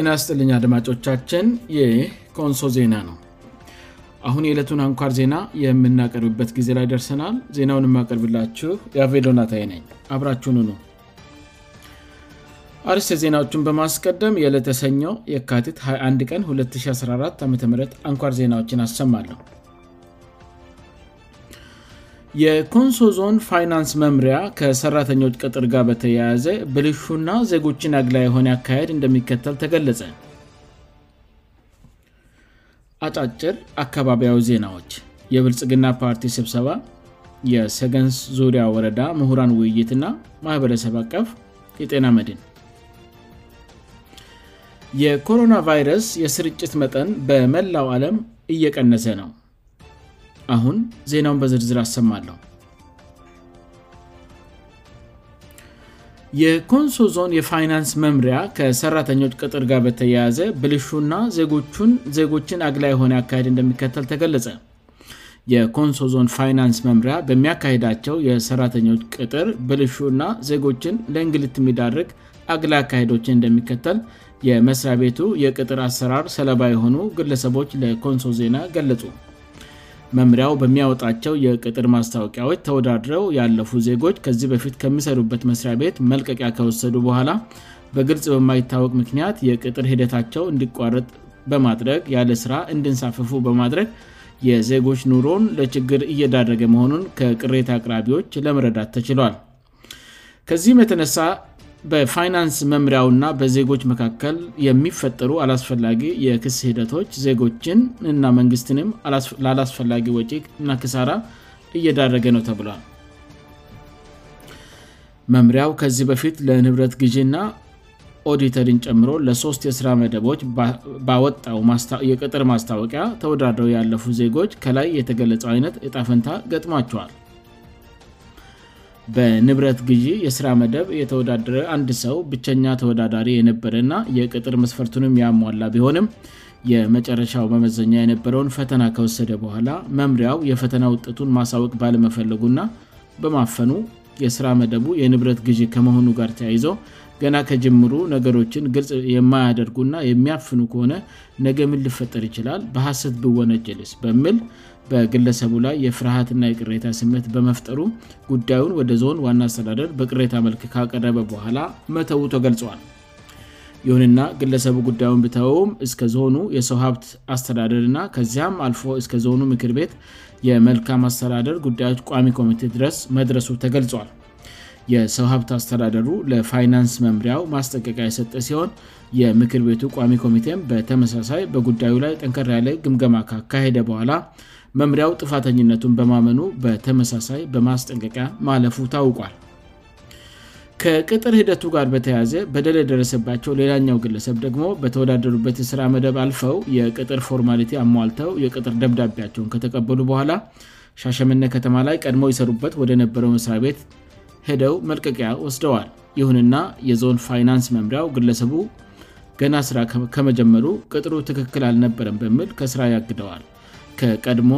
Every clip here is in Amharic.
እናስጥልኛ አድማጮቻችን ይኮንሶ ዜና ነው አሁን የዕለቱን አንኳር ዜና የምናቀርብበት ጊዜ ላይ ደርስናል ዜናውን የማቀርብላችሁ የአቬሎናታይ ነኝ አብራችሁኑ ነው አርስ የዜናዎችን በማስቀደም የእዕለተሰኘው የካቲት 21 ቀን 214 ዓም አንኳር ዜናዎችን አሰማለሁ የኮንሶ ዞን ፋይናንስ መምሪያ ከሰራተኞች ቅጥር ጋር በተያያዘ ብልሹና ዜጎችን አግላ የሆነ አካሄድ እንደሚከተል ተገለጸ አጫጭር አካባቢያዊ ዜናዎች የብልጽግና ፓርቲ ስብሰባ የሰገንስ ዙሪያ ወረዳ ምሁራን ውይይትና ማኅበረሰብ አቀፍ የጤና መድን የኮሮናቫይረስ የስርጭት መጠን በመላው ዓለም እየቀነሰ ነው አሁን ዜናውን በዝርዝር አሰማለሁ የኮንሶ ዞን የፋይናንስ መምሪያ ከሰራተኞች ቅጥር ጋር በተያያዘ ብልሹና ዜጎቹን ዜጎችን አግላ የሆነ አካሄድ እንደሚከተል ተገለጸ የኮንሶ ዞን ፋይናንስ መምሪያ በሚያካሄዳቸው የሰራተኞች ቅጥር ብልሹና ዜጎችን ለእንግልት የሚዳድርግ አግላይ አካሄዶችን እንደሚከተል የመስሪያ ቤቱ የቅጥር አሰራር ሰለባ የሆኑ ግለሰቦች ለኮንሶ ዜና ገለጡ መምሪያው በሚያወጣቸው የቅጥር ማስታወቂያዎች ተወዳድረው ያለፉ ዜጎች ከዚህ በፊት ከሚሰሩበት መስሪያ ቤት መልቀቂያ ከወሰዱ በኋላ በግልጽ በማይታወቅ ምክንያት የቅጥር ሂደታቸው እንዲቋረጥ በማድረግ ያለ ስራ እንድንሳፍፉ በማድረግ የዜጎች ኑሮን ለችግር እየዳረገ መሆኑን ከቅሬታ አቅራቢዎች ለመረዳት ተችሏል ከዚህም የተነሳ በፋይናንስ መምሪያውና በዜጎች መካከል የሚፈጠሩ አላስፈላጊ የክስ ሂደቶች ዜጎችን እና መንግስትንም ላላስፈላጊ ወጪ ና ክሳራ እየዳረገ ነው ተብሏል መምሪያው ከዚህ በፊት ለንብረት ጊዢና ኦዲተሪን ጨምሮ ለሶስት የስራ መደቦች ባወጣውየቅጥር ማስታወቂያ ተወዳደው ያለፉ ዜጎች ከላይ የተገለጸው አይነት እጣፈንታ ገጥሟቸዋል በንብረት ጊዢ የስራ መደብ የተወዳደረ አንድ ሰው ብቸኛ ተወዳዳሪ የነበረ እና የቅጥር መስፈርቱንም ያሟላ ቢሆንም የመጨረሻው በመዘኛ የነበረውን ፈተና ከወሰደ በኋላ መምሪያው የፈተና ውጥቱን ማሳወቅ ባለመፈለጉና በማፈኑ የስራ መደቡ የንብረት ግዢ ከመሆኑ ጋር ተያይዘው ገና ከጀምሩ ነገሮችን ግልጽ የማያደርጉና የሚያፍኑ ከሆነ ነገ ምን ልፈጠር ይችላል በሐሰት ብወነጅልስ በምል በግለሰቡ ላይ የፍርሃትና የቅሬታ ስምት በመፍጠሩ ጉዳዩን ወደ ዞን ዋና አስተዳደር በቅታ መልክ ካቀረበ በኋላ መተዉ ተገልጿዋል ይሁንና ግለሰቡ ጉዳዩን ብተውም እስከ ዞኑ የሰው ሀብት አስተዳደርና ከዚያም አልፎ እስ ዞኑ ምክር ቤት የመልካም አስተዳደር ጉዳዩ ቋሚ ኮሚቴ ድረስ መድረሱ ተገልዋል የሰው ሀብት አስተዳደሩ ለፋይናንስ መምሪያው ማስጠቀቂያ የሰጠ ሲሆን የምክር ቤቱ ቋሚ ኮሚቴ በተመሳሳይ በጉዳዩ ላይ ጠንከር ያለ ግምገማ ካካሄደ በኋላ መምሪያው ጥፋተኝነቱን በማመኑ በተመሳሳይ በማስጠንቀቂያ ማለፉ ታውቋል ከቅጥር ሂደቱ ጋር በተያያዘ በደል የደረሰባቸው ሌላኛው ግለሰብ ደግሞ በተወዳደሩበት የስራ መደብ አልፈው የቅጥር ፎርማልቲ አሟልተው የቅጥር ደብዳቤያቸውን ከተቀበሉ በኋላ ሻሸመነ ከተማ ላይ ቀድሞው ይሰሩበት ወደ ነበረው ስሪ ቤት ሄደው መልቀቂያ ወስደዋል ይሁንና የዞን ፋይናንስ መምሪያው ግለሰቡ ገና ስራ ከመጀመሩ ቅጥሩ ትክክል አልነበረም በሚል ከስራ ያግደዋል ከቀድሞ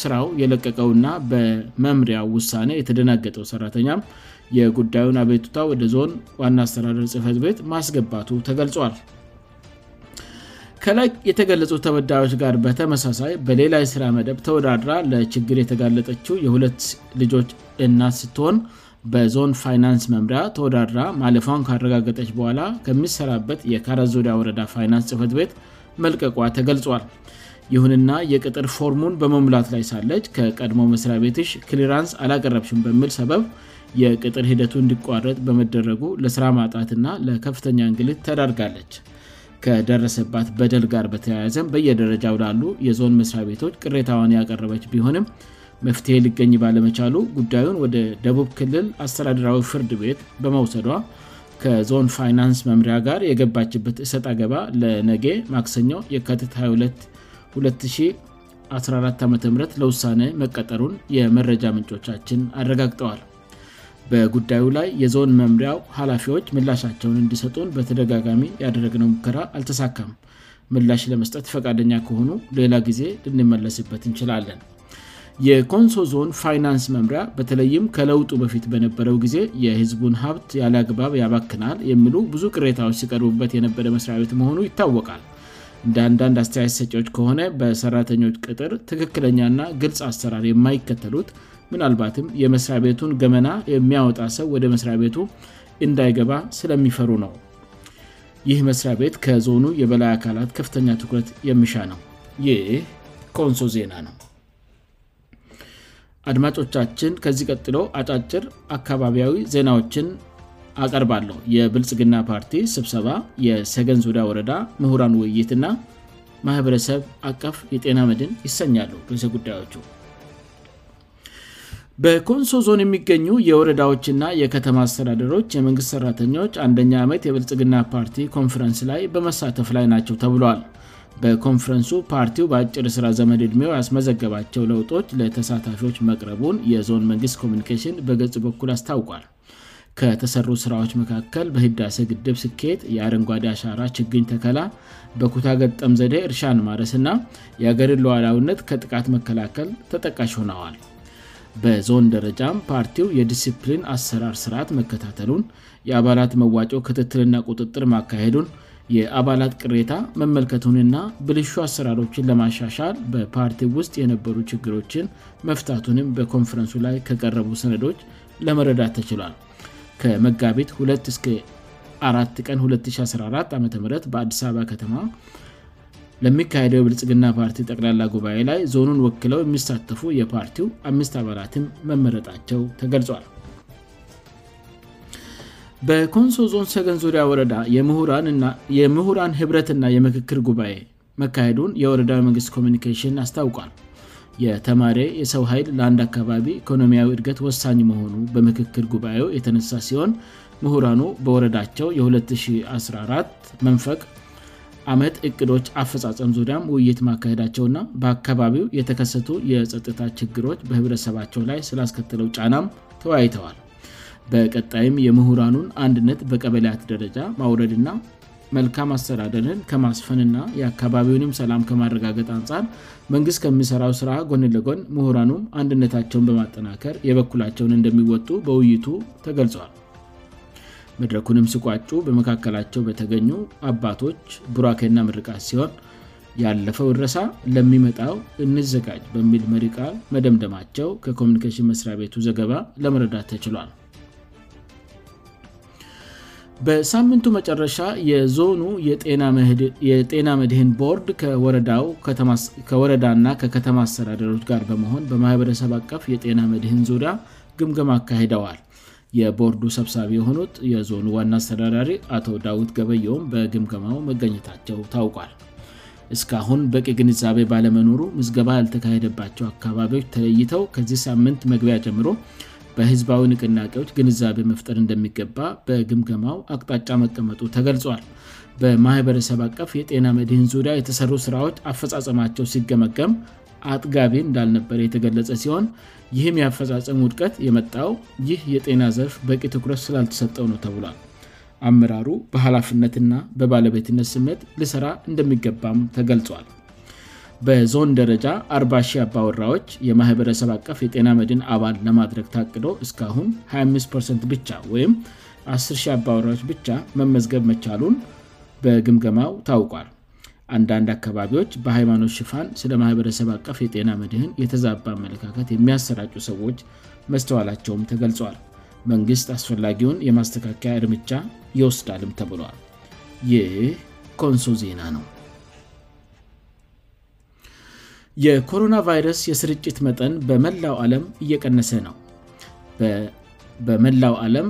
ስራው የለቀቀው ና በመምሪያ ውሳኔ የተደናገጠው ሰራተኛም የጉዳዩን አቤቱታ ወደ ዞን ዋና አስተራደር ጽህፈት ቤት ማስገባቱ ተገልጿል ከላይ የተገለጹት ተወዳዮች ጋር በተመሳሳይ በሌላ የስራ መደብ ተወዳድራ ለችግር የተጋለጠችው የሁለት ልጆች እናት ስትሆን በዞን ፋይናንስ መምሪያ ተወዳድራ ማለፋን ካረጋገጠች በኋላ ከሚሰራበት የካረዙዲያ ወረዳ ፋይናንስ ጽህፈት ቤት መልቀቋ ተገልጿል ይሁንና የቅጥር ፎርሙን በመሙላት ላይ ሳለች ከቀድሞ መስሪያ ቤትሽ ክሊራንስ አላቀረብችም በሚል ሰበብ የቅጥር ሂደቱ እንዲቋረጥ በመደረጉ ለስራ ማጣትና ለከፍተኛ እንግሊት ተዳርጋለች ከደረሰባት በደል ጋር በተያያዘም በየደረጃው ላሉ የዞን መስሪያ ቤቶች ቅሬታዋን ያቀረበች ቢሆንም መፍትሄ ሊገኝ ባለመቻሉ ጉዳዩን ወደ ደቡብ ክልል አስተዳድራዊ ፍርድ ቤት በመውሰዷ ከዞን ፋይናንስ መምሪያ ጋር የገባችበት እሰት አገባ ለነጌ ማክሰኛው የከትት ሃ2ለት 214 ዓም ለውሳኔ መቀጠሩን የመረጃ ምንጮቻችን አረጋግጠዋል በጉዳዩ ላይ የዞን መምሪያው ኃላፊዎች ምላሻቸውን እንዲሰጡን በተደጋጋሚ ያደረግነው ሙከራ አልተሳካም ምላሽ ለመስጠት ፈቃደኛ ከሆኑ ሌላ ጊዜ ልንመለስበት እንችላለን የኮንሶ ዞን ፋይናንስ መምሪያ በተለይም ከለውጡ በፊት በነበረው ጊዜ የህዝቡን ሀብት ያለግባብ ያባክናል የሚሉ ብዙ ቅሬታዎች ሲቀርቡበት የነበረ መስሪያቤት መሆኑ ይታወቃል እንደ አንዳንድ አስተያየ ሰዎች ከሆነ በሰራተኞች ቅጥር ትክክለኛና ግልጽ አሰራር የማይከተሉት ምናልባትም የመስሪያ ቤቱን ገመና የሚያወጣ ሰው ወደ መስሪያ ቤቱ እንዳይገባ ስለሚፈሩ ነው ይህ መስሪያ ቤት ከዞኑ የበላይ አካላት ከፍተኛ ትኩረት የሚሻ ነው ይህ ከንሶ ዜና ነው አድማጮቻችን ከዚ ቀጥለው አጫጭር አካባቢያዊ ዜናዎችን አቀርባለሁ የብልጽግና ፓርቲ ስብሰባ የሰገንዙዳ ወረዳ ምሁራን ውይይትና ማህበረሰብ አቀፍ የጤና ምድን ይሰኛሉ ሰጉዳዮቹ በኮንሶ ዞን የሚገኙ የወረዳዎችና የከተማ አስተዳደሮች የመንግሥት ሠራተኛዎች አንደኛ ዓመት የብልጽግና ፓርቲ ኮንፍረንስ ላይ በመሳተፍ ላይ ናቸው ተብለል በኮንፍረንሱ ፓርቲው በአጭር ሥራ ዘመን ዕድሜው ያስመዘገባቸው ለውጦች ለተሳታፊዎች መቅረቡን የዞን መንግስት ኮሚኒኬሽን በገጽ በኩል አስታውቋል ከተሰሩ ስራዎች መካከል በህዳሴ ግድብ ስኬት የአረንጓዴ አሳራ ችግኝ ተከላ በኩታ ገጠም ዘደ እርሻን ማረስና የገር ለዋላውነት ከጥቃት መከላከል ተጠቃሽ ሆነዋል በዞን ደረጃም ፓርቲው የዲሲፕሊን አሰራር ስርዓት መከታተሉን የአባላት መዋጮ ክትትልና ቁጥጥር ማካሄዱን የአባላት ቅሬታ መመልከቱንና ብልሹ አሰራሮችን ለማሻሻል በፓርቲ ውስጥ የነበሩ ችግሮችን መፍታቱንም በኮንፈረንሱ ላይ ከቀረቡ ሰነዶች ለመረዳት ተችሏል ከመጋቢት 24 ቀን 2014 ዓም በአዲስ አበባ ከተማ ለሚካሄደው የብልጽግና ፓርቲ ጠቅላላ ጉባኤ ላይ ዞኑን ወክለው የሚሳተፉ የፓርቲው 5ምስት አባላትም መመረጣቸው ተገልጿል በኮንሶ ዞን ሰገን ዙሪያ ወረዳ የምሁራን ኅብረትና የምክክር ጉባኤ መካሄዱን የወረዳዊ መንግስት ኮሚኒኬሽን አስታውቋል የተማሬ የሰው ኃይል ለአንድ አካባቢ ኢኮኖሚያዊ እድገት ወሳኝ መሆኑ በምክክል ጉባኤው የተነሳ ሲሆን ምሁራኑ በወረዳቸው የ2014 መንፈቅ ዓመት እቅዶች አፈፃፀም ዙሪያም ውይይት ማካሄዳቸውና በአካባቢው የተከሰቱ የጸጥታ ችግሮች በኅብረሰባቸው ላይ ስላስከተለው ጫናም ተወያይተዋል በቀጣይም የምሁራኑን አንድነት በቀበልያት ደረጃ ማውረድና መልካም አሰዳደርን ከማስፈንና የአካባቢውንም ሰላም ከማረጋገጥ አንጻር መንግስት ከሚሰራው ስራ ጎንለጎን ምሁራኑም አንድነታቸውን በማጠናከር የበኩላቸውን እንደሚወጡ በውይይቱ ተገልጿዋል መድረኩንም ስቋጩ በመካከላቸው በተገኙ አባቶች ቡራኬና ምርቃ ሲሆን ያለፈው እረሳ ለሚመጣው እንዘጋጅ በሚል መርቃ መደምደማቸው ከኮሚኒኬሽን መስሪያ ቤቱ ዘገባ ለመረዳት ተችሏል በሳምንቱ መጨረሻ የዞኑ የጤና መድህን ቦርድ ወረከወረዳ ና ከከተማ አስተዳደሮች ጋር በመሆን በማህበረሰብ አቀፍ የጤና መድህን ዙሪያ ግምግማ አካሄደዋል የቦርዱ ሰብሳቢ የሆኑት የዞኑ ዋና አስተዳዳሪ አቶ ዳዊት ገበየውም በግምገማው መገኘታቸው ታውቋል እስካሁን በቂ ግንዛቤ ባለመኖሩ ምዝገባ ያልተካሄደባቸው አካባቢዎች ተለይተው ከዚህ ሳምንት መግቢያ ጀምሮ በህዝባዊ ንቅናቄዎች ግንዛቤ መፍጠር እንደሚገባ በግምገማው አቅጣጫ መቀመጡ ተገልጿል በማኅበረሰብ አቀፍ የጤና መድህን ዙሪያ የተሰሩ ስራዎች አፈፃፀማቸው ሲገመገም አጥጋቢ እንዳልነበር የተገለጸ ሲሆን ይህም የአፈፃፀሙ ውድቀት የመጣው ይህ የጤና ዘርፍ በቂ ትኩረስ ስላልተሰጠው ነው ተብሏል አመራሩ በኃላፍነትእና በባለቤትነት ስነት ልስራ እንደሚገባም ተገልጿል በዞን ደረጃ 4 አባወራዎች የማኅበረሰብ አቀፍ የጤና ምድህን አባል ለማድረግ ታቅደው እስካሁን 25 ብቻ ወይም 10 አባወራዎች ብቻ መመዝገብ መቻሉን በግምገማው ታውቋል አንዳንድ አካባቢዎች በሃይማኖት ሽፋን ስለ ማኅበረሰብ አቀፍ የጤና ምድህን የተዛባ አመለካከት የሚያሰራጩ ሰዎች መስተዋላቸውም ተገልጿል መንግስት አስፈላጊውን የማስተካከያ እርምጃ ይወስዳልም ተብሏል ይኮንሶ ዜና ነው የኮሮና ቫይረስ የስርጭት መጠን በመላው አለም እየቀነሰ ነው በመላው አለም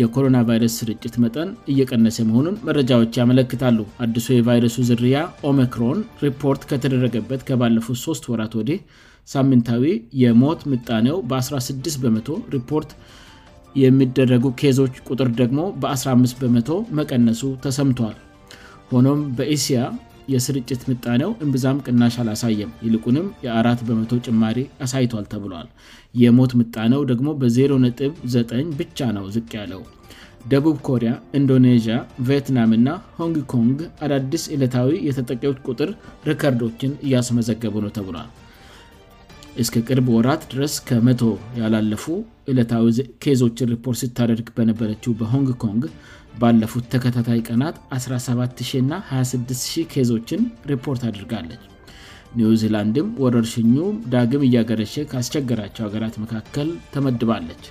የኮሮና ቫይረስ ስርጭት መጠን እየቀነሰ መሆኑን መረጃዎች ያመለክታሉ አዲሱ የቫይረሱ ዝርያ ኦሚክሮን ሪፖርት ከተደረገበት ከባለፉት 3ስ ወራት ወዲህ ሳሚንታዊ የሞት ምጣው በ16 በመ ሪፖርት የሚደረጉ ኬዞች ቁጥር ደግሞ በ15 በመቶ መቀነሱ ተሰምቷል ሆኖም በስያ የስርጭት ምጣነው እምብዛም ቅናሽ አላሳየም ይልቁንም የ4ራ በመ ጭማሪ አሳይቷል ተብሏል የሞት ምጣነው ደግሞ በ09 ብቻ ነው ዝቅ ያለው ደቡብ ኮሪያ ኢንዶኔያ ቪየትናም እና ሆንግ ኮንግ አዳድስ ዕለታዊ የተጠቂዎች ቁጥር ረከርዶችን እያስመዘገቡ ነው ተብሏል እስከ ቅርብ ወራት ድረስ ከመ0 ያላለፉ ዕለታዊ ኬዞችን ሪፖርት ስታደርግ በነበረችው በሆንግ ኮንግ ባለፉት ተከታታይ ቀናት 17እና 26 ኬዞችን ሪፖርት አድርጋለች ኒውዚላንድም ወረርሽኙ ዳግም እያገረሸ ከአስቸገራቸው ሀገራት መካከል ተመድባለች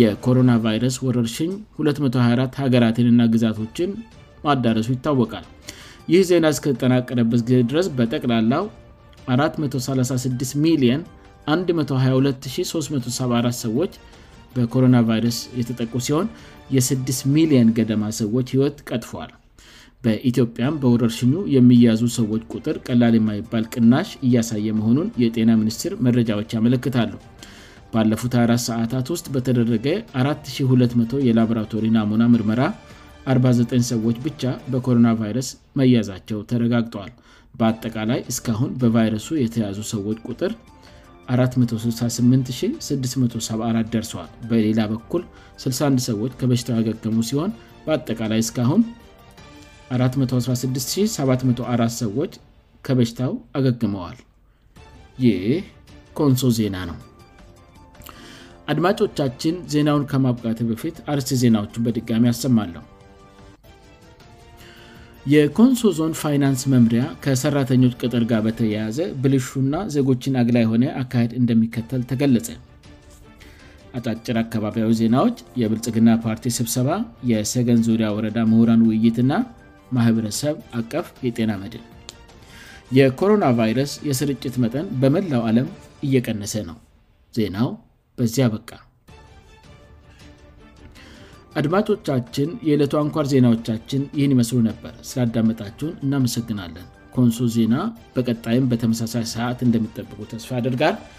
የኮሮናቫይረስ ወረርሽኝ 224 ሀገራትንእና ግዛቶችን ማዳረሱ ይታወቃል ይህ ዜና እስከተጠናቀረበት ጊዜ ድረስ በጠቅላላው 436ሚ 122374 ሰዎች በኮሮናቫይረስ የተጠቁ ሲሆን የ6ሚሊየን ገደማ ሰዎች ህይወት ቀጥፏል በኢትዮጵያም በወረርሽኙ የሚያዙ ሰዎች ቁጥር ቀላል የማይባል ቅናሽ እያሳየ መሆኑን የጤና ሚኒስትር መረጃዎች ያመለክታሉ ባለፉት አራት ሰዓታት ውስጥ በተደረገ 420 የላቦራቶሪ ናሙና ምርመራ 49 ሰዎች ብቻ በኮሮናቫይረስ መያዛቸው ተረጋግጠዋል በአጠቃላይ እስካሁን በቫይረሱ የተያዙ ሰዎች ቁጥር 468674 ደርሰዋል በሌላ በኩል 61 ሰዎች ከበሽታው ያገግሙ ሲሆን በአጠቃላይ እስካሁን 4674 ሰዎች ከበሽታው አገግመዋል ይ ኮንሶ ዜና ነው አድማጮቻችን ዜናውን ከማብቃት በፊት አርስ ዜናዎቹን በድጋሚ አሰማለሁ የኮንሶ ዞን ፋይናንስ መምሪያ ከሰራተኞች ቅጥር ጋር በተያያዘ ብልሹና ዜጎችን አግላ የሆነ አካሄድ እንደሚከተል ተገለጸ አጫጭር አካባቢያዊ ዜናዎች የብልጽግና ፓርቲ ስብሰባ የሰገን ዙሪያ ወረዳ ምሁራን ውይይትና ማኅበረሰብ አቀፍ የጤና መድን የኮሮናቫይረስ የስርጭት መጠን በመላው ዓለም እየቀነሰ ነው ዜናው በዚያ በቃ አድማጮቻችን የዕለቱ አንኳር ዜናዎቻችን ይህን ይመስሉ ነበር ስላዳመጣችውን እናመሰግናለን ኮንሶ ዜና በቀጣይም በተመሳሳይ ሰዓት እንደሚጠብቁ ተስፋ ያድርጋል